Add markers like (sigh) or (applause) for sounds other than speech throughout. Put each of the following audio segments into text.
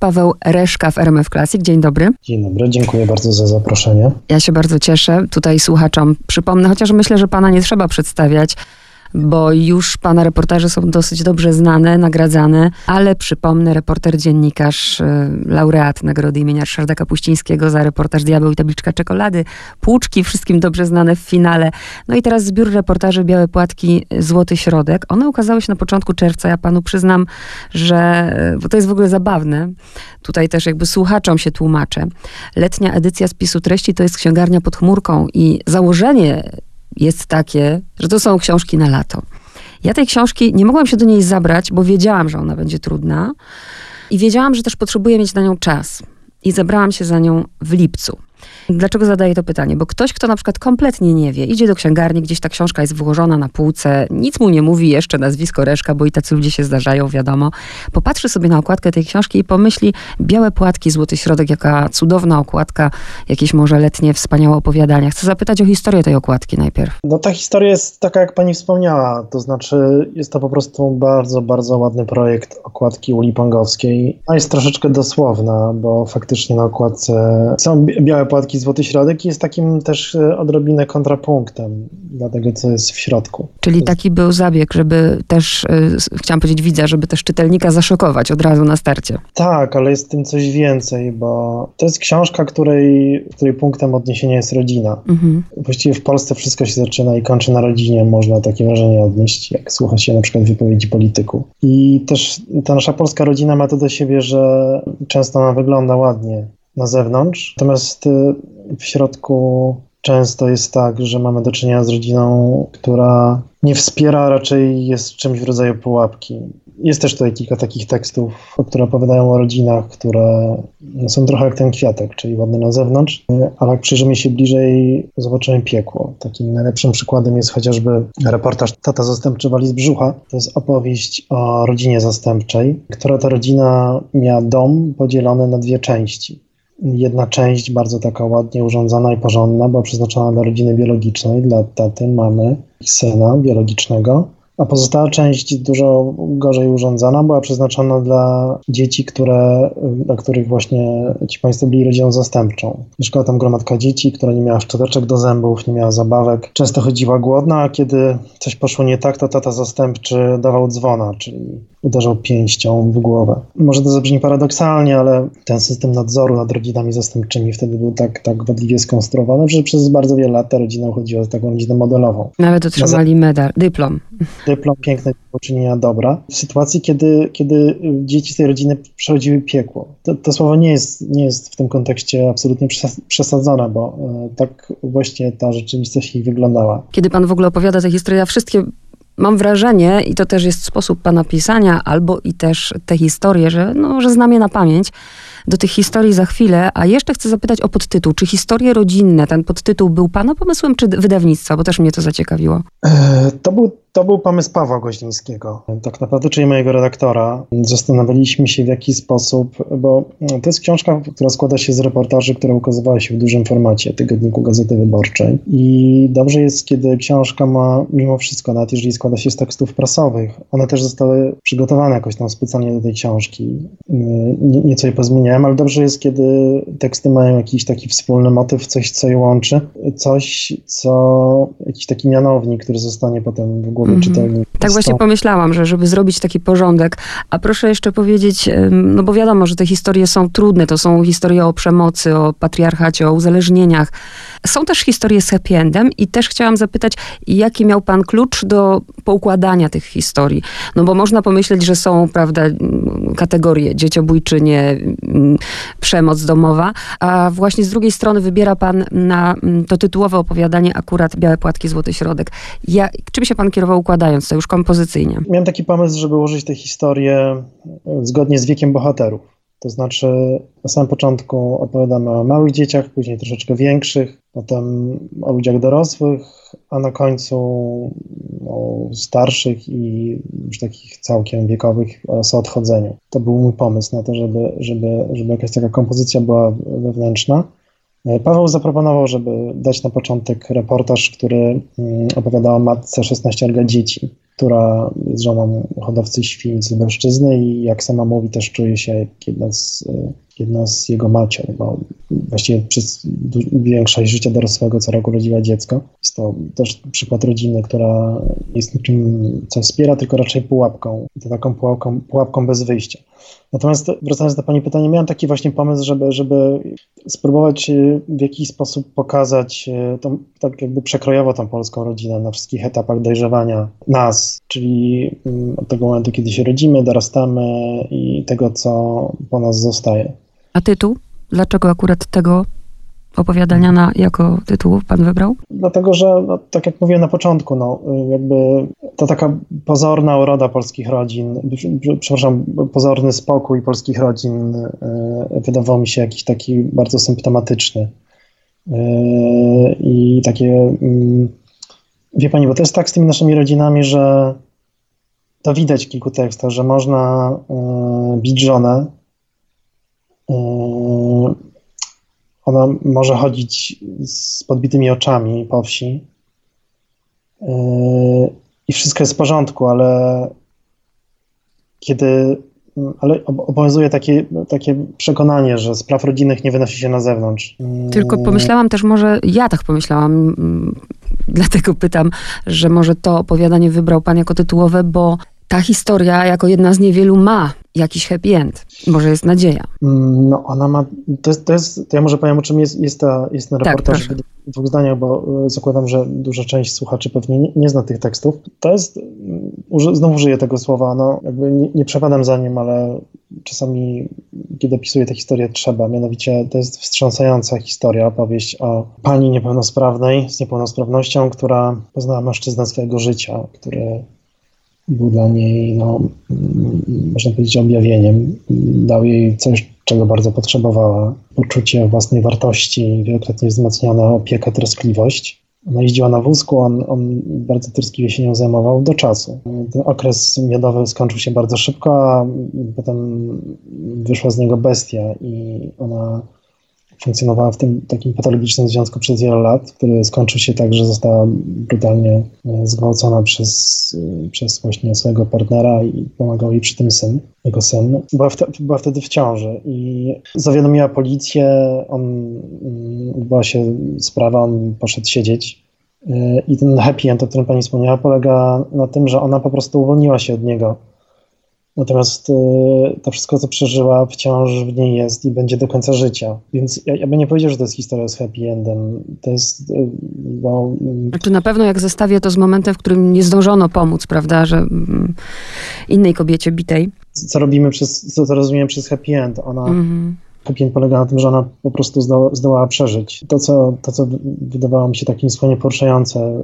Paweł Reszka w RMF Classic. Dzień dobry. Dzień dobry, dziękuję bardzo za zaproszenie. Ja się bardzo cieszę. Tutaj słuchaczom przypomnę, chociaż myślę, że pana nie trzeba przedstawiać bo już pana reportaże są dosyć dobrze znane, nagradzane, ale przypomnę, reporter, dziennikarz, y, laureat nagrody imienia Ryszarda Kapuścińskiego za reportaż Diabeł i tabliczka czekolady, Płuczki, wszystkim dobrze znane w finale. No i teraz zbiór reportaży Białe Płatki, Złoty Środek. One ukazały się na początku czerwca. Ja panu przyznam, że, y, bo to jest w ogóle zabawne, tutaj też jakby słuchaczom się tłumaczę. Letnia edycja spisu treści to jest księgarnia pod chmurką i założenie jest takie, że to są książki na lato. Ja tej książki nie mogłam się do niej zabrać, bo wiedziałam, że ona będzie trudna i wiedziałam, że też potrzebuję mieć na nią czas. I zabrałam się za nią w lipcu. Dlaczego zadaję to pytanie? Bo ktoś, kto na przykład kompletnie nie wie, idzie do księgarni, gdzieś ta książka jest wyłożona na półce, nic mu nie mówi jeszcze nazwisko Reszka, bo i tacy ludzie się zdarzają, wiadomo. Popatrzy sobie na okładkę tej książki i pomyśli, białe płatki, złoty środek, jaka cudowna okładka, jakieś może letnie, wspaniałe opowiadania. Chcę zapytać o historię tej okładki najpierw. No ta historia jest taka, jak pani wspomniała, to znaczy jest to po prostu bardzo, bardzo ładny projekt okładki Uli Pongowskiej, a jest troszeczkę dosłowna, bo faktycznie na okładce są białe płatki Złoty Środek jest takim też e, odrobinę kontrapunktem dla tego, co jest w środku. Czyli taki był zabieg, żeby też, e, chciałam powiedzieć widza, żeby też czytelnika zaszokować od razu na starcie. Tak, ale jest w tym coś więcej, bo to jest książka, której, której punktem odniesienia jest rodzina. Mhm. Właściwie w Polsce wszystko się zaczyna i kończy na rodzinie, można takie wrażenie odnieść, jak słucha się na przykład wypowiedzi polityków. I też ta nasza polska rodzina ma to do siebie, że często ona wygląda ładnie, na zewnątrz. Natomiast y, w środku często jest tak, że mamy do czynienia z rodziną, która nie wspiera, raczej jest czymś w rodzaju pułapki. Jest też tutaj kilka takich tekstów, które opowiadają o rodzinach, które są trochę jak ten kwiatek, czyli ładny na zewnątrz, ale jak przyjrzymy się bliżej, zobaczymy piekło. Takim najlepszym przykładem jest chociażby reportaż Tata Zastępczy Wali z Brzucha. To jest opowieść o rodzinie zastępczej, która ta rodzina miała dom podzielony na dwie części jedna część bardzo taka ładnie urządzona i porządna była przeznaczona dla rodziny biologicznej, dla taty, mamy i syna biologicznego a pozostała część dużo gorzej urządzona była przeznaczona dla dzieci, które, dla których właśnie ci państwo byli rodziną zastępczą. Mieszkała tam gromadka dzieci, która nie miała szczoteczek do zębów, nie miała zabawek, często chodziła głodna, a kiedy coś poszło nie tak, to tata zastępczy dawał dzwona, czyli uderzał pięścią w głowę. Może to zabrzmi paradoksalnie, ale ten system nadzoru nad rodzinami zastępczymi wtedy był tak, tak wadliwie skonstruowany, że przez bardzo wiele lat ta rodzina uchodziła za taką rodzinę modelową. Nawet otrzymali medal, dyplom dyplom pięknego poczynienia dobra. W sytuacji, kiedy, kiedy dzieci z tej rodziny przechodziły piekło. To, to słowo nie jest, nie jest w tym kontekście absolutnie przesadzone, bo e, tak właśnie ta rzeczywistość ich wyglądała. Kiedy pan w ogóle opowiada te historie, ja wszystkie mam wrażenie, i to też jest sposób pana pisania, albo i też te historie, że, no, że znam je na pamięć, do tych historii za chwilę, a jeszcze chcę zapytać o podtytuł. Czy historie rodzinne, ten podtytuł był pana pomysłem, czy wydawnictwa? Bo też mnie to zaciekawiło. E, to był to był pomysł Pawła Goźlińskiego, tak naprawdę, czyli mojego redaktora. Zastanawialiśmy się w jaki sposób, bo to jest książka, która składa się z reportaży, które ukazywały się w dużym formacie tygodniku Gazety Wyborczej. I dobrze jest, kiedy książka ma mimo wszystko, nawet jeżeli składa się z tekstów prasowych, one też zostały przygotowane jakoś tam specjalnie do tej książki. Nieco je pozmieniałem, ale dobrze jest, kiedy teksty mają jakiś taki wspólny motyw, coś, co je łączy, coś, co, jakiś taki mianownik, który zostanie potem w głowie mm -hmm. Tak właśnie pomyślałam, że żeby zrobić taki porządek. A proszę jeszcze powiedzieć, no bo wiadomo, że te historie są trudne, to są historie o przemocy, o patriarchacie, o uzależnieniach. Są też historie z happy endem i też chciałam zapytać, jaki miał pan klucz do poukładania tych historii? No bo można pomyśleć, że są, prawda, kategorie dzieciobójczynie, przemoc domowa, a właśnie z drugiej strony wybiera pan na to tytułowe opowiadanie akurat Białe Płatki, Złoty Środek. Ja, czym się pan kierował układając to już kompozycyjnie? Miałem taki pomysł, żeby ułożyć tę historię e, zgodnie z wiekiem bohaterów. To znaczy, na samym początku opowiadamy o małych dzieciach, później troszeczkę większych, potem o ludziach dorosłych, a na końcu o starszych i już takich całkiem wiekowych oraz o odchodzeniu. To był mój pomysł na to, żeby, żeby, żeby jakaś taka kompozycja była wewnętrzna. Paweł zaproponował, żeby dać na początek reportaż, który mm, opowiadał o matce 16 dzieci, która jest żoną hodowcy świń z Lubelszczyzny i jak sama mówi, też czuje się jak jedna z, jedna z jego macior, bo właściwie przez większość życia dorosłego co roku rodziła dziecko. Jest to też przykład rodziny, która jest niczym, co wspiera, tylko raczej pułapką. To taką pułapką, pułapką bez wyjścia. Natomiast wracając do Pani pytania, miałem taki właśnie pomysł, żeby, żeby spróbować e, w jakiś sposób pokazać e, tą, tak jakby przekrojowo tą polską rodzinę na wszystkich etapach dojrzewania nas, czyli mm, od tego momentu, kiedy się rodzimy, dorastamy i tego, co po nas zostaje. A tytuł? Dlaczego akurat tego opowiadania na, jako tytuł pan wybrał? Dlatego, że no, tak jak mówiłem na początku, no, jakby to taka pozorna uroda polskich rodzin, przepraszam, pozorny spokój polskich rodzin yy, wydawał mi się jakiś taki bardzo symptomatyczny. Yy, I takie, yy, wie pani, bo to jest tak z tymi naszymi rodzinami, że to widać w kilku tekstach, że można bić żonę, ona może chodzić z podbitymi oczami po wsi yy, i wszystko jest w porządku, ale kiedy ale obowiązuje takie, takie przekonanie, że spraw rodzinnych nie wynosi się na zewnątrz. Tylko yy. pomyślałam też, może ja tak pomyślałam, mm, dlatego pytam, że może to opowiadanie wybrał pan jako tytułowe, bo ta historia jako jedna z niewielu ma jakiś happy end. Może jest nadzieja. Mm, no ona ma, to jest, to jest to ja może powiem o czym jest, jest, ta, jest ten tak, reportaż tak, w dwóch zdaniach, bo e, zakładam, że duża część słuchaczy pewnie nie, nie zna tych tekstów. To jest, mm, znowu użyję tego słowa, no jakby nie, nie przepadam za nim, ale czasami kiedy opisuję tę historię trzeba, mianowicie to jest wstrząsająca historia, opowieść o pani niepełnosprawnej z niepełnosprawnością, która poznała mężczyznę swojego życia, który był dla niej, no, można powiedzieć, objawieniem. Dał jej coś, czego bardzo potrzebowała. Poczucie własnej wartości, wielokrotnie wzmacniana opieka, troskliwość. Ona jeździła na wózku, on, on bardzo troskliwie się nią zajmował do czasu. Ten okres miodowy skończył się bardzo szybko, a potem wyszła z niego bestia i ona funkcjonowała w tym takim patologicznym związku przez wiele lat, który skończył się tak, że została brutalnie e, zgwałcona przez, e, przez właśnie swojego partnera i pomagał jej przy tym syn, jego syn. Była, była wtedy w ciąży i zawiadomiła policję, on, mm, odbyła się sprawa, on poszedł siedzieć. E, I ten happy end, o którym pani wspomniała, polega na tym, że ona po prostu uwolniła się od niego Natomiast y, to wszystko, co przeżyła, wciąż w niej jest i będzie do końca życia. Więc ja, ja bym nie powiedział, że to jest historia z happy endem. To jest. Y, bo... Znaczy na pewno, jak zestawię to z momentem, w którym nie zdążono pomóc, prawda, że mm, innej kobiecie bitej. Co robimy przez, co, co rozumiemy przez happy end? Ona. Happy end polega na tym, że ona po prostu zdoła, zdołała przeżyć. To co, to, co wydawało mi się takie niesłychanie poruszające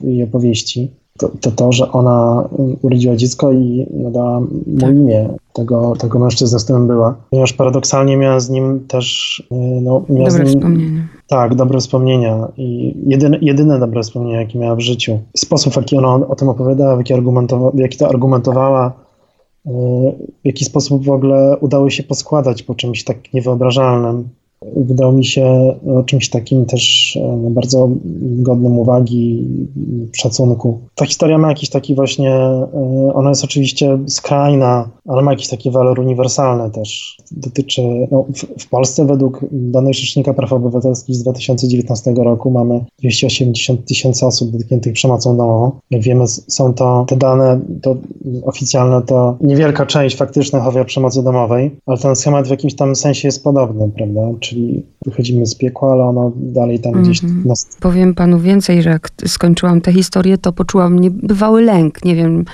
w jej opowieści, to, to, to, że ona urodziła dziecko i nadała mu tak. imię tego, tego mężczyzny, z którym była. Ponieważ paradoksalnie miała z nim też... Y, no, miała dobre nim, wspomnienia. Tak, dobre wspomnienia i jedyne, jedyne dobre wspomnienia, jakie miała w życiu. Sposób, w jaki ona o tym opowiadała, w jaki, argumentowa, w jaki to argumentowała, y, w jaki sposób w ogóle udało się poskładać po czymś tak niewyobrażalnym wydało mi się no, czymś takim też e, no, bardzo godnym uwagi, szacunku. Ta historia ma jakiś taki właśnie, e, ona jest oczywiście skrajna, ale ma jakiś taki walor uniwersalny też. Dotyczy, no, w, w Polsce według danych Rzecznika Praw Obywatelskich z 2019 roku mamy 280 tysięcy osób dotkniętych przemocą domową. Jak wiemy, są to te dane, to oficjalne, to niewielka część faktycznych ofiar przemocy domowej, ale ten schemat w jakimś tam sensie jest podobny, prawda? Czy czyli wychodzimy z piekła, ale ono dalej tam mm -hmm. gdzieś mhm. nas... Powiem panu więcej, że jak skończyłam tę historię, to poczułam niebywały lęk. Nie wiem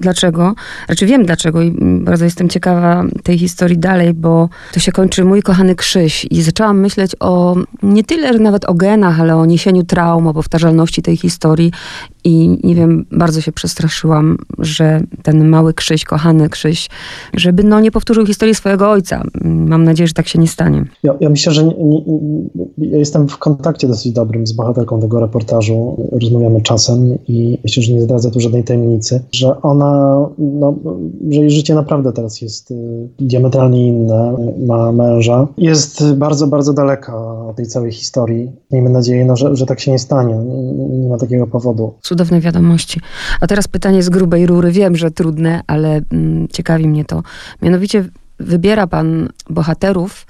dlaczego. Znaczy wiem dlaczego i bardzo jestem ciekawa tej historii dalej, bo to się kończy mój kochany Krzyś i zaczęłam myśleć o nie tyle nawet o genach, ale o niesieniu traum, o powtarzalności tej historii i nie wiem, bardzo się przestraszyłam, że ten mały Krzyś, kochany Krzyś, żeby no nie powtórzył historii swojego ojca. Mam nadzieję, że tak się nie stanie. Ja, ja myślę, myślę, że ja jestem w kontakcie dosyć dobrym z bohaterką tego reportażu. Rozmawiamy czasem i myślę, że nie zdradza tu żadnej tajemnicy, że ona, no, że jej życie naprawdę teraz jest y, diametralnie inne. Ma męża. Jest bardzo, bardzo daleka od tej całej historii. Miejmy nadzieję, no, że, że tak się nie stanie. Nie, nie ma takiego powodu. Cudowne wiadomości. A teraz pytanie z grubej rury. Wiem, że trudne, ale mm, ciekawi mnie to. Mianowicie wybiera pan bohaterów,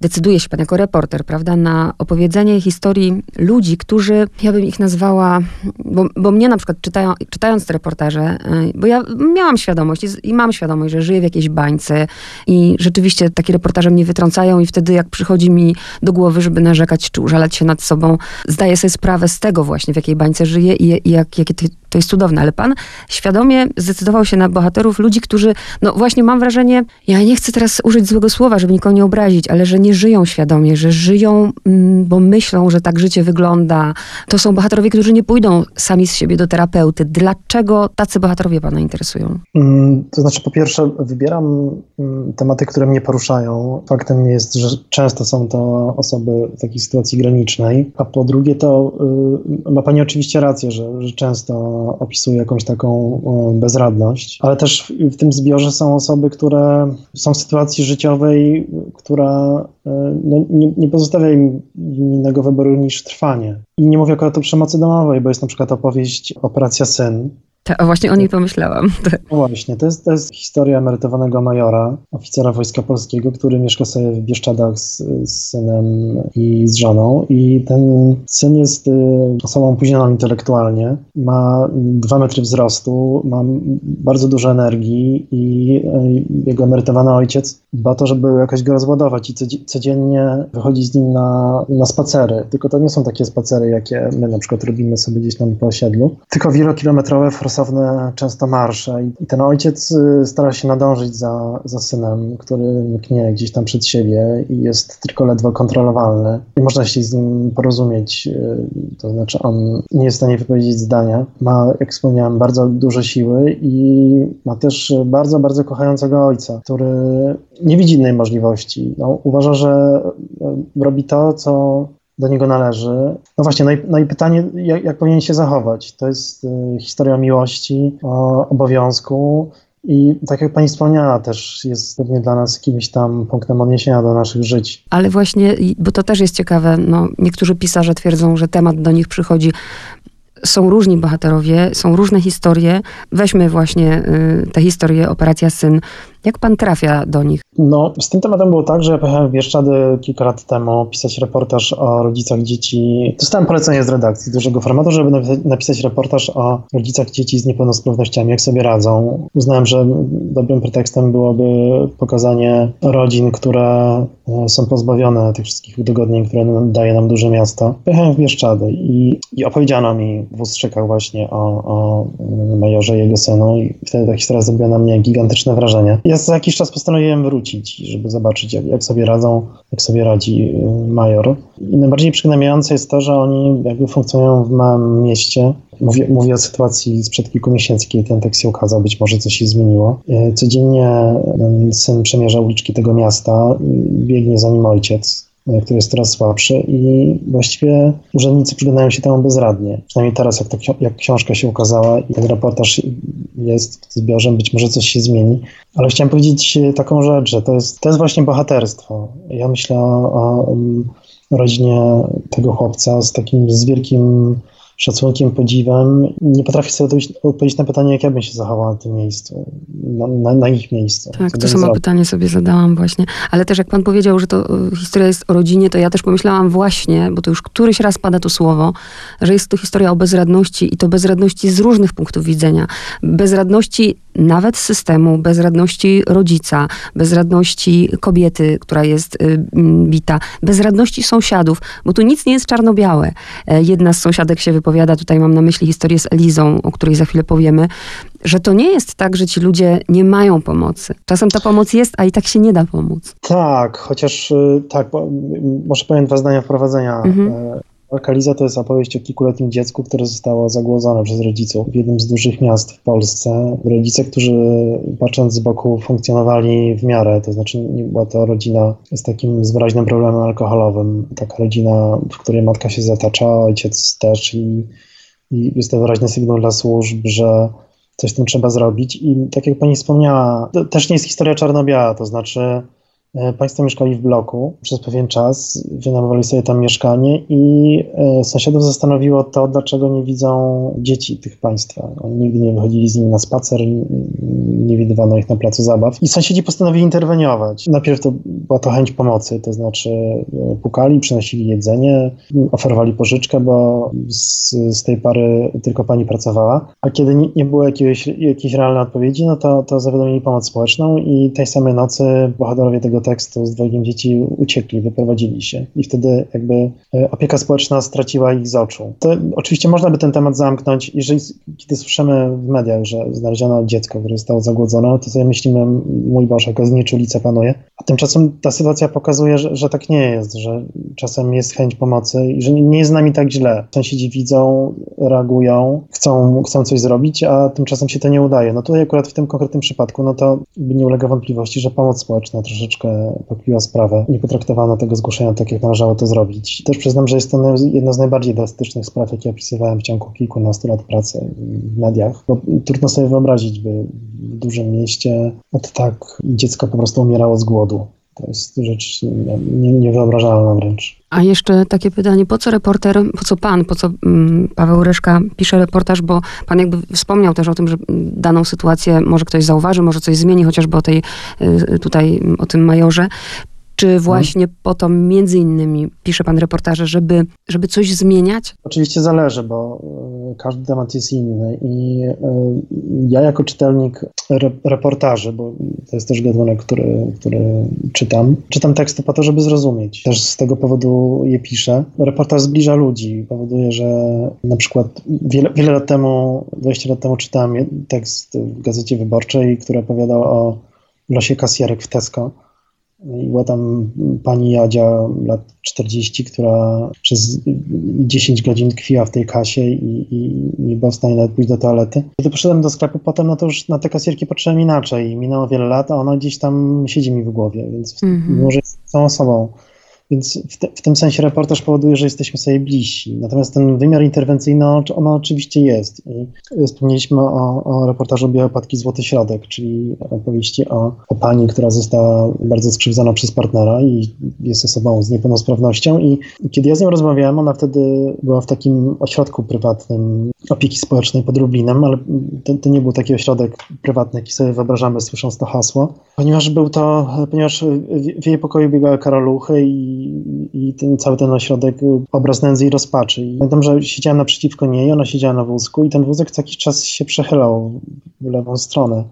decyduje się pan jako reporter, prawda, na opowiedzenie historii ludzi, którzy, ja bym ich nazwała, bo, bo mnie na przykład czytają, czytając te reportaże, y, bo ja miałam świadomość i, i, mam świadomość, że żyję w jakiejś bańce i rzeczywiście takie reportaże mnie wytrącają i wtedy jak przychodzi mi do głowy, żeby narzekać czy użalać się nad sobą, zdaję sobie sprawę z tego właśnie, w jakiej bańce żyję i, i jak, jakie to, to jest cudowne, ale pan świadomie zdecydował się na bohaterów, ludzi, którzy, no właśnie mam wrażenie, ja nie chcę teraz użyć złego słowa, żeby nikogo nie obrazić, ale że nie żyją świadomie, że żyją, mm, bo myślą, że tak życie wygląda. To są bohaterowie, którzy nie pójdą sami z siebie do terapeuty. Dlaczego tacy bohaterowie pana interesują? Mm, to znaczy, po pierwsze, wybieram mm, tematy, które mnie poruszają. Faktem jest, że często są to osoby w takiej sytuacji granicznej. A po drugie, to y, ma pani oczywiście rację, że, że często opisuje jakąś taką bezradność, ale też w tym zbiorze są osoby, które są w sytuacji życiowej, która no, nie, nie pozostawia im innego wyboru niż trwanie. I nie mówię akurat o przemocy domowej, bo jest na przykład opowieść Operacja Syn, ta, właśnie o niej pomyślałam. (laughs) No właśnie, to jest, to jest historia emerytowanego majora, oficera Wojska Polskiego, który mieszka sobie w Bieszczadach z, z synem i z żoną. I ten syn jest y, osobą opóźnioną intelektualnie, ma dwa metry wzrostu, ma bardzo dużo energii i y, jego emerytowany ojciec dba to, żeby jakoś go rozładować i codziennie wychodzi z nim na, na spacery. Tylko to nie są takie spacery, jakie my na przykład robimy sobie gdzieś tam po osiedlu, tylko wielokilometrowe stosowne często marsze i ten ojciec y, stara się nadążyć za, za synem, który mknie gdzieś tam przed siebie i jest tylko ledwo kontrolowalny. I można się z nim porozumieć, y, to znaczy on nie jest w stanie wypowiedzieć zdania. Ma, jak wspomniałem, bardzo dużo siły i ma też bardzo, bardzo kochającego ojca, który nie widzi innej możliwości. No, uważa, że y, robi to, co do niego należy. No właśnie, no i, no i pytanie, jak, jak, powinien się zachować? To jest y, historia miłości, o obowiązku. I tak jak pani wspomniała, też jest pewnie dla nas jakimś tam punktem odniesienia do naszych żyć. Ale właśnie, bo to też jest ciekawe, no, niektórzy pisarze twierdzą, że temat do nich przychodzi są różni bohaterowie, są różne historie. Weźmy właśnie y, tę historię Operacja Syn jak pan trafia do nich? No, z tym tematem było tak, że ja pojechałem w Bieszczady kilka lat temu pisać reportaż o rodzicach dzieci. Dostałem polecenie z redakcji dużego formatu, żeby napisać reportaż o rodzicach dzieci z niepełnosprawnościami, jak sobie radzą. Uznałem, że dobrym pretekstem byłoby pokazanie rodzin, które e, są pozbawione tych wszystkich udogodnień, które daje nam duże miasto. Pojechałem w Bieszczady i, i opowiedziano mi w ustrzykach właśnie o, o majorze i jego synu i wtedy ta historia zrobiła na mnie gigantyczne wrażenie. Ja za jakiś czas postanowiłem wrócić, żeby zobaczyć, jak, jak sobie radzą, jak sobie radzi y, major. I najbardziej przygnębiające jest to, że oni jakby funkcjonują w małym mieście. Mówię, mówię o sytuacji sprzed kilku miesięcy, kiedy ten tekst się ukazał, być może coś się zmieniło. Y, codziennie syn przemierza uliczki tego miasta, biegnie za nim ojciec, y, który jest coraz słabszy i właściwie urzędnicy przyglądają się temu bezradnie. Przynajmniej teraz, jak, ta, jak książka się ukazała i ten reportaż jest w zbiorze, być może coś się zmieni. Ale chciałem powiedzieć taką rzecz, że to jest, to jest właśnie bohaterstwo. Ja myślę o, o rodzinie tego chłopca z takim z wielkim szacunkiem, podziwem. Nie potrafię sobie odpowiedzieć na pytanie, jak ja bym się zachowała na tym miejscu, na, na, na ich miejscu. Tak, to samo pytanie sobie zadałam właśnie. Ale też jak pan powiedział, że to e, historia jest o rodzinie, to ja też pomyślałam właśnie, bo to już któryś raz pada to słowo, że jest to historia o bezradności i to bezradności z różnych punktów widzenia. Bezradności nawet systemu, bezradności rodzica, bezradności kobiety, która jest y, bita, bezradności sąsiadów, bo tu nic nie jest czarno-białe. E, jedna z sąsiadek się wypowiada, tutaj mam na myśli historię z Elizą, o której za chwilę powiemy, że to nie jest tak, że ci ludzie nie mają pomocy. Czasem ta pomoc jest, a i tak się nie da pomóc. Tak, chociaż y, tak, może powiem dwa zdania wprowadzenia. Mhm. E, Kaliza to jest opowieść o kilkuletnim dziecku, które zostało zagłodzone przez rodziców w jednym z dużych miast w Polsce. Rodzice, którzy patrząc z boku funkcjonowali w miarę, to znaczy nie była to rodzina z takim z wyraźnym problemem alkoholowym. Taka rodzina, w której matka się zatacza, ojciec też i, i jest to wyraźny sygnał dla służb, że coś z tym trzeba zrobić. I tak jak pani wspomniała, to też nie jest historia czarno-biała, to znaczy państwo mieszkali w bloku przez pewien czas, wynajmowali sobie tam mieszkanie i e, sąsiadów zastanowiło to, dlaczego nie widzą dzieci tych państwa. Oni nigdy nie wychodzili z nimi na spacer, nie widywano ich na placu zabaw. I sąsiedzi postanowili interweniować. Najpierw to była to chęć pomocy, to znaczy e, pukali, przynosili jedzenie, oferowali pożyczkę, bo z, z tej pary tylko pani pracowała. A kiedy nie, nie było jakiegoś, jakiejś realnej odpowiedzi, no to, to zawiadomili pomoc społeczną i tej samej nocy bohaterowie tego tekstu z dwojgiem dzieci uciekli, wyprowadzili się i wtedy jakby e, opieka społeczna straciła ich z oczu. To oczywiście można by ten temat zamknąć, jeżeli kiedy słyszymy w mediach, że znaleziono dziecko, które zostało zagłodzone, to sobie myślimy, mój Boże, jaka znieczulica panuje. A tymczasem ta sytuacja pokazuje, że, że tak nie jest, że czasem jest chęć pomocy i że nie jest z nami tak źle. Sąsiedzi widzą, reagują, chcą, chcą coś zrobić, a tymczasem się to nie udaje. No tutaj akurat w tym konkretnym przypadku, no to nie ulega wątpliwości, że pomoc społeczna troszeczkę pokryła sprawę. Nie potraktowano tego zgłoszenia tak, jak należało to zrobić. Też przyznam, że jest to jedna z najbardziej drastycznych spraw, jakie opisywałem w ciągu kilkunastu lat pracy w mediach. Bo trudno sobie wyobrazić, by w dużym mieście od tak dziecko po prostu umierało z głodu. To jest rzecz nie, niewyobrażalna wręcz. A jeszcze takie pytanie, po co reporter, po co pan, po co um, Paweł Ryszka pisze reportaż, bo pan jakby wspomniał też o tym, że daną sytuację może ktoś zauważy, może coś zmieni, chociażby o tej, y, tutaj, o tym majorze. Czy właśnie po to między innymi pisze pan reportaże, żeby, żeby coś zmieniać? Oczywiście zależy, bo e, każdy temat jest inny i e, ja jako czytelnik reportaży, bo to jest też gatunek, który, który czytam, czytam teksty po to, żeby zrozumieć. Też z tego powodu je piszę. Reportaż zbliża ludzi, powoduje, że na przykład wiele, wiele lat temu, 20 lat temu czytałem tekst w Gazecie Wyborczej, który opowiadał o losie kasjerek w Tesco była tam pani Jadzia, lat 40, która przez 10 godzin tkwiła w tej kasie i, i nie była w stanie nawet pójść do toalety. Kiedy poszedłem do sklepu potem, no to już na te kasjerki patrzyłem inaczej. Minęło wiele lat, a ona gdzieś tam siedzi mi w głowie, więc mm -hmm. może jest tą osobą. Więc w, te, w, tym sensie reportaż powoduje, że jesteśmy sobie bliżsi. Natomiast ten wymiar interwencyjny, on oczywiście jest. I wspomnieliśmy o, o reportażu Białopatki Złoty Środek, czyli opowieści o, o pani, która została bardzo skrzywdzona przez partnera i jest osobą z niepełnosprawnością. I kiedy ja z nią rozmawiałem, ona wtedy była w takim ośrodku prywatnym opieki społecznej pod Lublinem, ale to, to nie był taki ośrodek prywatny, jaki sobie wyobrażamy, słysząc to hasło, ponieważ był to, ponieważ w jej pokoju biegały karoluchy i i, ten, cały ten ośrodek obraz nędzy i rozpaczy. I pamiętam, że siedziałem naprzeciwko niej, ona siedziała na wózku i ten wózek co jakiś czas się przechylał w lewą stronę.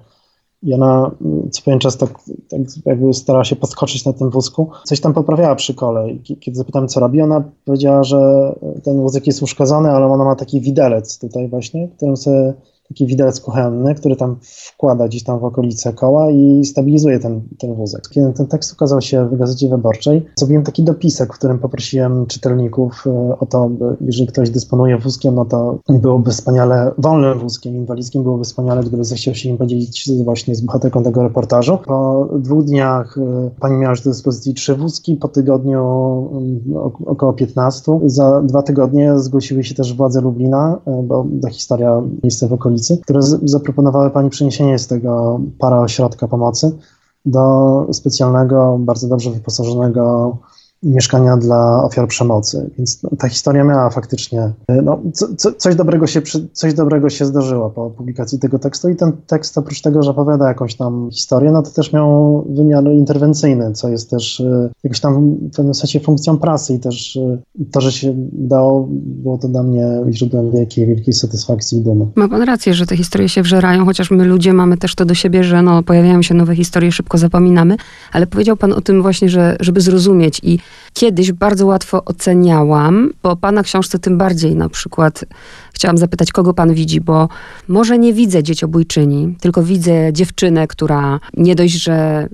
I ona co pewien czas tak, tak jakby starała się podskoczyć na tym wózku. Coś tam poprawiała przy kole. I kiedy zapytałem, co robi, ona powiedziała, że ten wózek jest uszkodzony, ale ona ma taki widelec tutaj właśnie, którym sobie taki widelec kuchenny, który tam wkłada gdzieś tam w okolice koła i stabilizuje ten, ten wózek. Kiedy ten tekst ukazał się w Gazecie Wyborczej, zrobiłem taki dopisek, w którym poprosiłem czytelników e, o to, jeżeli ktoś dysponuje wózkiem, no to byłoby wspaniale, wolnym wózkiem inwalidzkim, byłoby wspaniale, gdyby zechciał się im podzielić właśnie z bohaterką tego reportażu. Po dwóch dniach e, pani miała już do dyspozycji trzy wózki, po tygodniu mm, około 15. Za dwa tygodnie zgłosiły się też władze Lublina, e, bo ta historia miejsce w okolicy które zaproponowały Pani przeniesienie z tego para ośrodka pomocy do specjalnego, bardzo dobrze wyposażonego mieszkania dla ofiar przemocy. Więc no, ta historia miała faktycznie, no, co, co, coś, dobrego się, coś dobrego się zdarzyło po publikacji tego tekstu i ten tekst oprócz tego, że opowiada jakąś tam historię, no to też miał wymiar interwencyjny, co jest też y, jakoś tam w pewnym sensie funkcją prasy i też y, to, że się udało, było to dla mnie źródłem wielkiej, wielkiej satysfakcji i dumy. Ma pan rację, że te historie się wżerają, chociaż my ludzie mamy też to do siebie, że no, pojawiają się nowe historie, szybko zapominamy, ale powiedział pan o tym właśnie, że żeby zrozumieć i kiedyś bardzo łatwo oceniałam, bo pana książce tym bardziej na przykład chciałam zapytać, kogo pan widzi, bo może nie widzę dzieciobójczyni, tylko widzę dziewczynę, która nie dość, że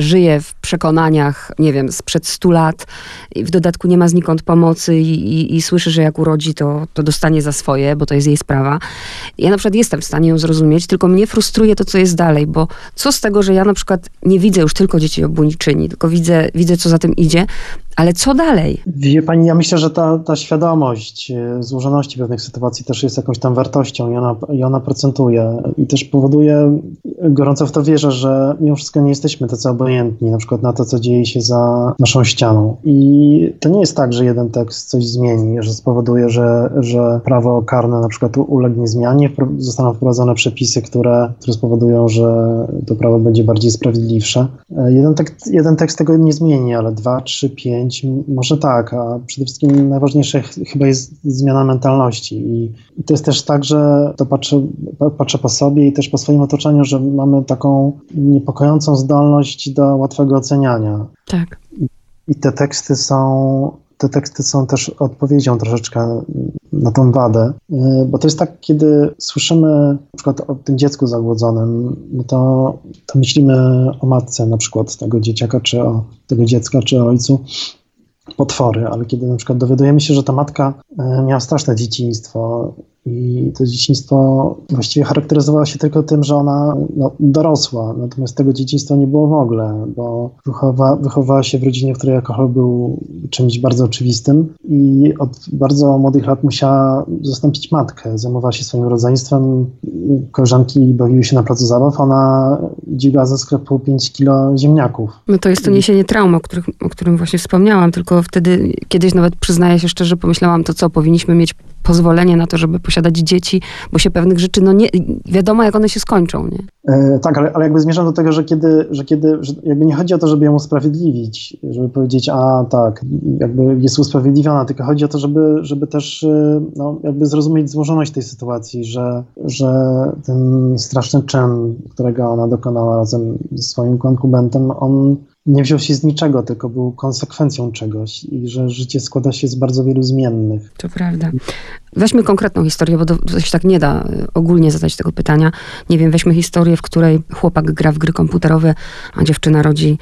żyje w przekonaniach, nie wiem, sprzed stu lat i w dodatku nie ma znikąd pomocy i, i, i, słyszy, że jak urodzi, to, to dostanie za swoje, bo to jest jej sprawa. Ja na przykład jestem w stanie ją zrozumieć, tylko mnie frustruje to, co jest dalej, bo co z tego, że ja na przykład nie widzę już tylko dzieci obłoniczyni, tylko widzę, widzę, co za tym idzie, ale co dalej? Wie pani, ja myślę, że ta, ta świadomość e, złożoności pewnych sytuacji też jest jakąś tam wartością i ona, i ona procentuje i też powoduje, gorąco w to wierzę, że mimo wszystko nie jesteśmy tacy obojętni na przykład na to, co dzieje się za naszą ścianą. I to nie jest tak, że jeden tekst coś zmieni, że spowoduje, że, że prawo karne na przykład ulegnie zmianie, zostaną wprowadzone przepisy, które, które spowodują, że to prawo będzie bardziej sprawiedliwsze. E, jeden tekst, jeden tekst tego nie zmieni, ale dwa, trzy, pięć może tak, a przede wszystkim najważniejsze chyba jest zmiana mentalności. I, i to jest też tak, że to patrzę, patrzę po sobie i też po swoim otoczeniu, że mamy taką niepokojącą zdolność do łatwego oceniania. Tak. I, i te teksty są te teksty są też odpowiedzią troszeczkę na tą wadę, y, bo to jest tak, kiedy słyszymy na przykład o tym dziecku zagłodzonym, no to, to myślimy o matce na przykład tego dzieciaka, czy o tego dziecka, czy o ojcu, potwory, ale kiedy na przykład dowiadujemy się, że ta matka e, miała straszne dzieciństwo i to dzieciństwo właściwie charakteryzowało się tylko tym, że ona no, dorosła, natomiast tego dzieciństwa nie było w ogóle, bo wychowa, wychowała się w rodzinie, w której alkohol był czymś bardzo oczywistym. I od bardzo młodych lat musiała zastąpić matkę. Zajmowała się swoim rodzeństwem, koleżanki bawiły się na placu zabaw, ona dźwigała ze sklepu 5 kilo ziemniaków. No to jest to niesienie traum, o, których, o którym właśnie wspomniałam, tylko wtedy kiedyś nawet przyznaję się szczerze, pomyślałam to co, powinniśmy mieć pozwolenie na to, żeby posiadać dzieci, bo się pewnych rzeczy, no nie, wiadomo jak one się skończą, nie? E, tak, ale, ale jakby zmierzam do tego, że kiedy, że kiedy że jakby nie chodzi o to, żeby ją usprawiedliwić, żeby powiedzieć, a tak, jakby jest usprawiedliwiona, tylko chodzi o to, żeby, żeby też e, no, jakby zrozumieć złożoność tej sytuacji, że, że ten straszny czyn, którego ona dokonała razem ze swoim konkubentem, on nie wziął się z niczego, tylko był konsekwencją czegoś i że życie składa się z bardzo wielu zmiennych. To prawda. Weźmy konkretną historię, bo to się tak nie da y, ogólnie zadać tego pytania. Nie wiem, weźmy historię, w której chłopak gra w gry komputerowe, a dziewczyna rodzi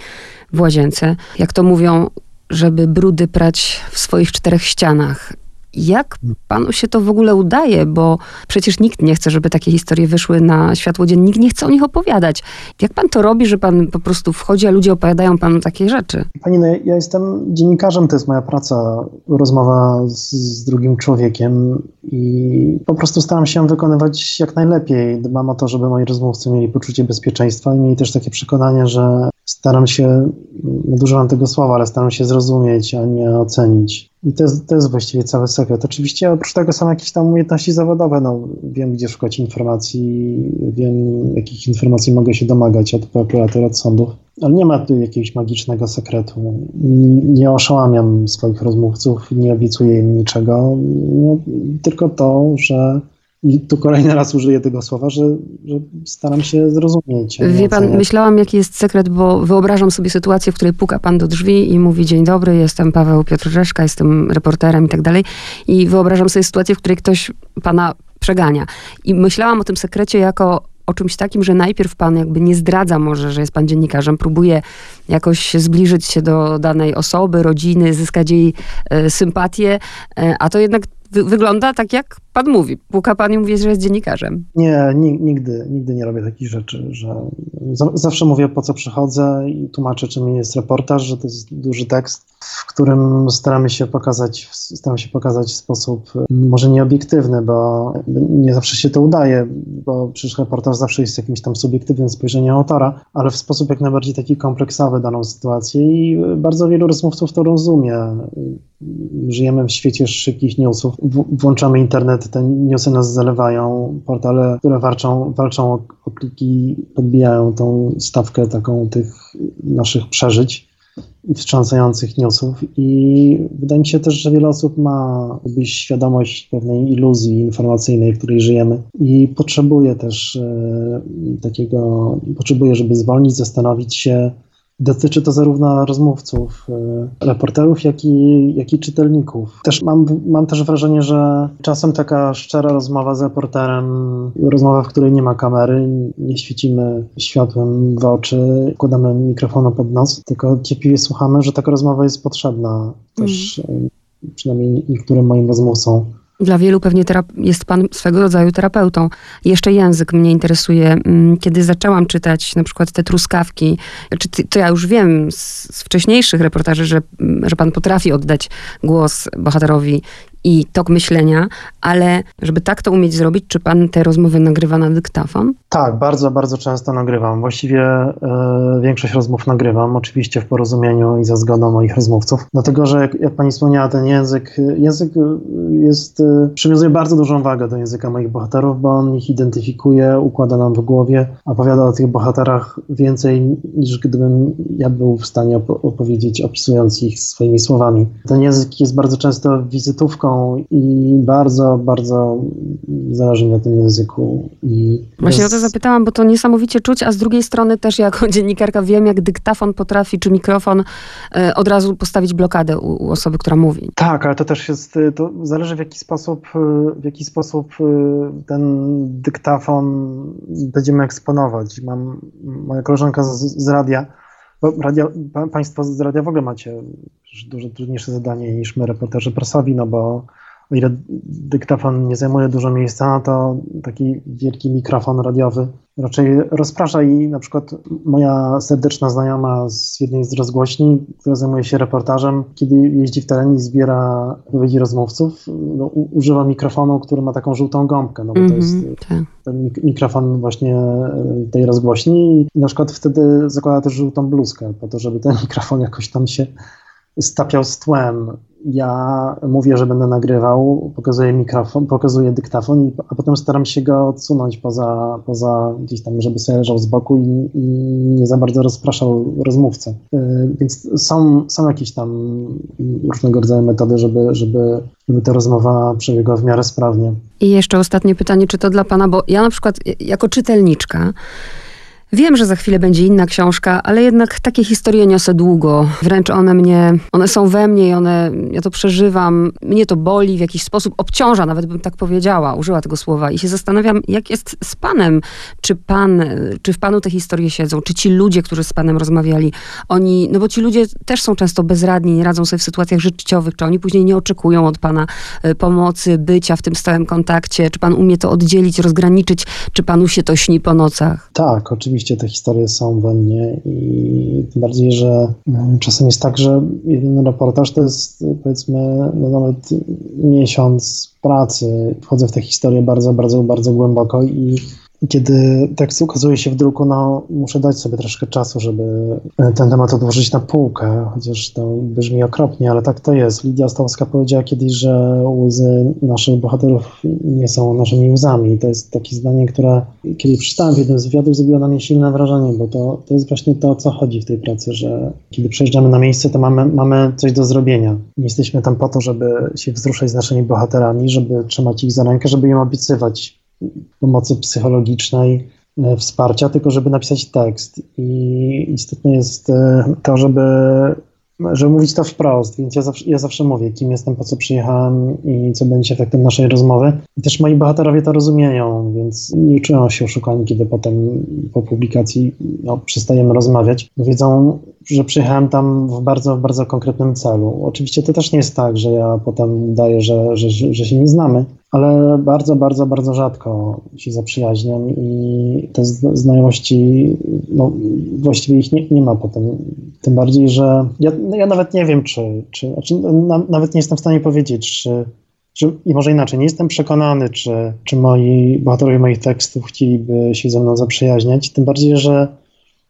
w łazience. Jak to mówią, żeby brudy prać w swoich czterech ścianach. Jak panu się to w ogóle udaje? Bo przecież nikt nie chce, żeby takie historie wyszły na światło dzienne. Nikt nie chce o nich opowiadać. Jak pan to robi, że pan po prostu wchodzi, a ludzie opowiadają panu takie rzeczy? Pani, no, ja jestem dziennikarzem, to jest moja praca, rozmowa z, z drugim człowiekiem i po prostu staram się wykonywać jak najlepiej. Dbam o to, żeby moi rozmówcy mieli poczucie bezpieczeństwa i mieli też takie przekonanie, że staram się, nadużywam tego słowa, ale staram się zrozumieć, a nie ocenić. I to jest, to jest właściwie cały sekret. Oczywiście oprócz tego są jakieś tam umiejętności zawodowe. No, wiem, gdzie szukać informacji, wiem, jakich informacji mogę się domagać od prokuratury, od sądów. Ale nie ma tu jakiegoś magicznego sekretu. Nie oszałamiam swoich rozmówców, nie obiecuję im niczego. No, tylko to, że i tu kolejny raz użyję tego słowa, że, że staram się zrozumieć. Wie pan, myślałam, jaki jest sekret, bo wyobrażam sobie sytuację, w której puka pan do drzwi i mówi: Dzień dobry, jestem Paweł Piotr Rzeszka, jestem reporterem i tak dalej. I wyobrażam sobie sytuację, w której ktoś pana przegania. I myślałam o tym sekrecie jako o czymś takim, że najpierw pan jakby nie zdradza może, że jest pan dziennikarzem, próbuje jakoś zbliżyć się do danej osoby, rodziny, zyskać jej e, sympatię, e, a to jednak wy wygląda tak, jak pan mówi. Puka pan i mówi, że jest dziennikarzem. Nie, nigdy, nigdy nie robię takich rzeczy, że zawsze mówię, po co przychodzę i tłumaczę, czym jest reportaż, że to jest duży tekst, w którym staramy się pokazać, staramy się pokazać w sposób może nieobiektywny, bo nie zawsze się to udaje, bo przecież reportaż zawsze jest jakimś tam subiektywnym spojrzeniem autora, ale w sposób jak najbardziej taki kompleksowy daną sytuację i bardzo wielu rozmówców to rozumie. Żyjemy w świecie szybkich newsów, włączamy internet, te newsy nas zalewają, portale, które walczą, walczą o, o kliki, podbijają tą stawkę taką tych naszych przeżyć i wstrząsających newsów. I wydaje mi się też, że wiele osób ma świadomość pewnej iluzji informacyjnej, w której żyjemy. I potrzebuje też e, takiego, potrzebuje, żeby zwolnić, zastanowić się, Dotyczy to zarówno rozmówców, y, reporterów, jak i, jak i czytelników. Też mam, mam też wrażenie, że czasem taka szczera rozmowa z reporterem, rozmowa, w której nie ma kamery, nie świecimy światłem w oczy, kładamy mikrofonu pod nos, tylko cierpliwie słuchamy, że taka rozmowa jest potrzebna też mm. przynajmniej niektórym moim rozmówcom. Dla wielu pewnie jest pan swego rodzaju terapeutą. Jeszcze język mnie interesuje. Mm, kiedy zaczęłam czytać na przykład te truskawki, to ja już wiem z, z wcześniejszych reportaży, że, że pan potrafi oddać głos bohaterowi i tok myślenia, ale żeby tak to umieć zrobić, czy pan te rozmowy nagrywa na dyktafon? Tak, bardzo, bardzo często nagrywam. Właściwie e, większość rozmów nagrywam, oczywiście w porozumieniu i za zgodą moich rozmówców. Dlatego, że jak, jak pani wspomniała, ten język, język jest, e, przywiązuje bardzo dużą wagę do języka moich bohaterów, bo on ich identyfikuje, układa nam w głowie, opowiada o tych bohaterach więcej niż gdybym ja był w stanie opowiedzieć, opisując ich swoimi słowami. Ten język jest bardzo często wizytówką i bardzo, bardzo zależy mi na tym języku. I Właśnie jest... o to zapytałam, bo to niesamowicie czuć, a z drugiej strony też jako (laughs) dziennikarka wiem, jak dyktafon potrafi, czy mikrofon e, od razu postawić blokadę u, u, osoby, która mówi. Tak, ale to też jest, e, to zależy w jaki sposób, e, w jaki sposób ten dyktafon będziemy eksponować. Mam, moja koleżanka z, z radia, bo radia, państwo z radia w ogóle macie dużo trudniejsze zadanie niż my, reporterzy prasowi, no bo o ile dyktafon nie zajmuje dużo miejsca, to taki wielki mikrofon radiowy raczej rozprasza i na przykład moja serdeczna znajoma z jednej z rozgłośni, która zajmuje się reportażem, kiedy jeździ w teren i zbiera wypowiedzi rozmówców, no, używa mikrofonu, który ma taką żółtą gąbkę, no bo mm -hmm, to jest mhm, tak. ten mikrofon właśnie e, tej rozgłośni i na przykład wtedy zakłada też żółtą bluzkę po to, żeby ten (laughs) mikrofon jakoś tam się stapiał z tłem. Ja mówię, że będę nagrywał, pokazuję mikrofon, pokazuję dyktafon, a potem staram się go odsunąć poza, poza gdzieś tam, żeby sobie leżał z boku i, i nie za bardzo rozpraszał rozmówcę. Y, więc są, są jakieś tam różnego rodzaju metody, żeby, żeby, żeby ta rozmowa przebiegła w miarę sprawnie. I jeszcze ostatnie pytanie, czy to dla Pana, bo ja na przykład jako czytelniczka Wiem, że za chwilę będzie inna książka, ale jednak takie historie niosę długo. Wręcz one mnie, one są we mnie i one, ja to przeżywam. Mnie to boli, w jakiś sposób obciąża, nawet bym tak powiedziała, użyła tego słowa. I się zastanawiam, jak jest z panem. Czy pan, czy w panu te historie siedzą? Czy ci ludzie, którzy z panem rozmawiali, oni, no bo ci ludzie też są często bezradni, nie radzą sobie w sytuacjach życiowych, czy oni później nie oczekują od pana e, pomocy, bycia w tym stałym kontakcie? Czy pan umie to oddzielić, rozgraniczyć? Czy panu się to śni po nocach? Tak, oczywiście rzeczywiście te historie są we mnie i tym bardziej, że mm, czasem jest tak, że jeden reportaż to jest powiedzmy no nawet miesiąc pracy. Wchodzę w tę historię bardzo, bardzo, bardzo głęboko i kiedy tekst ukazuje się w druku, no muszę dać sobie troszkę czasu, żeby e, ten temat odłożyć na półkę, chociaż to brzmi okropnie, ale tak to jest. Lidia Ostowska powiedziała kiedyś, że łzy naszych bohaterów nie są naszymi łzami. To jest takie zdanie, które kiedy przeczytałem w jednym z wywiadów, zrobiło na mnie silne wrażenie, bo to, to jest właśnie to, o co chodzi w tej pracy, że kiedy przejeżdżamy na miejsce, to mamy, mamy coś do zrobienia. Nie jesteśmy tam po to, żeby się wzruszać z naszymi bohaterami, żeby trzymać ich za rękę, żeby im obiecywać pomocy psychologicznej, e, wsparcia, tylko żeby napisać tekst. I istotne jest e, to, żeby, żeby mówić to wprost, więc ja zawsze, ja zawsze mówię, kim jestem, po co przyjechałem i co będzie efektem naszej rozmowy. I też moi bohaterowie to rozumieją, więc nie czują się oszukani, kiedy potem po publikacji no, przestajemy rozmawiać. Wiedzą, że przyjechałem tam w bardzo, bardzo konkretnym celu. Oczywiście to też nie jest tak, że ja potem daję, że, że, że się nie znamy, ale bardzo, bardzo, bardzo rzadko się zaprzyjaźniam i te znajomości, no właściwie ich nie, nie ma potem. Tym bardziej, że ja, no ja nawet nie wiem, czy, czy znaczy, na, nawet nie jestem w stanie powiedzieć, czy, i może inaczej, nie jestem przekonany, czy, czy moi bohaterowie moich tekstów chcieliby się ze mną zaprzyjaźniać, tym bardziej, że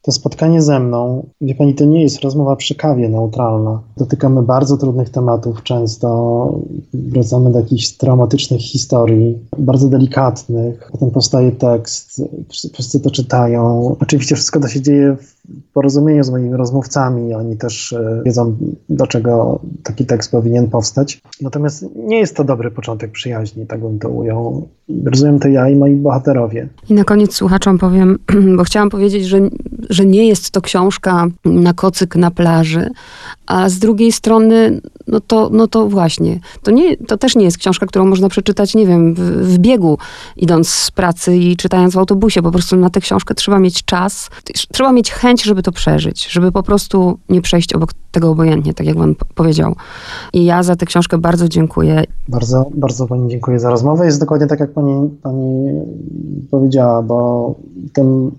to spotkanie ze mną, wie pani, to nie jest rozmowa przy kawie neutralna. Dotykamy bardzo trudnych tematów, często wracamy do jakichś traumatycznych historii, bardzo delikatnych. Potem powstaje tekst, wszyscy to czytają. Oczywiście wszystko to się dzieje w porozumieniu z moimi rozmówcami. Oni też e, wiedzą, do czego taki tekst powinien powstać. Natomiast nie jest to dobry początek przyjaźni, tak bym to ujął. Rozumiem to ja i moi bohaterowie. I na koniec słuchaczom powiem, (clears throat) bo chciałam powiedzieć, że że nie jest to książka na kocyk na plaży, a z drugiej strony, no to, no to właśnie, to, nie, to też nie jest książka, którą można przeczytać, nie wiem, w, w biegu, idąc z pracy i czytając w autobusie. Po prostu na tę książkę trzeba mieć czas, trzeba mieć chęć, żeby to przeżyć, żeby po prostu nie przejść obok tego obojętnie, tak jak pan powiedział. I ja za tę książkę bardzo dziękuję. Bardzo, bardzo pani dziękuję za rozmowę. Jest dokładnie tak, jak pani, pani powiedziała, bo tym,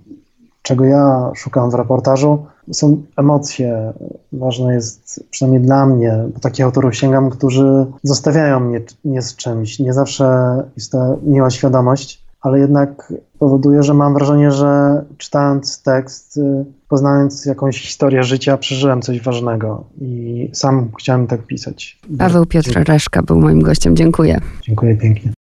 czego ja szukam w reportażu, są emocje. Ważne jest, przynajmniej dla mnie, bo takich autorów sięgam, którzy zostawiają mnie nie z czymś. Nie zawsze jest to miła świadomość, ale jednak powoduje, że mam wrażenie, że czytając tekst, y, poznając jakąś historię życia, przeżyłem coś ważnego i sam chciałem tak pisać. Paweł Piotr Reszka był moim gościem. Dziękuję. Dziękuję pięknie.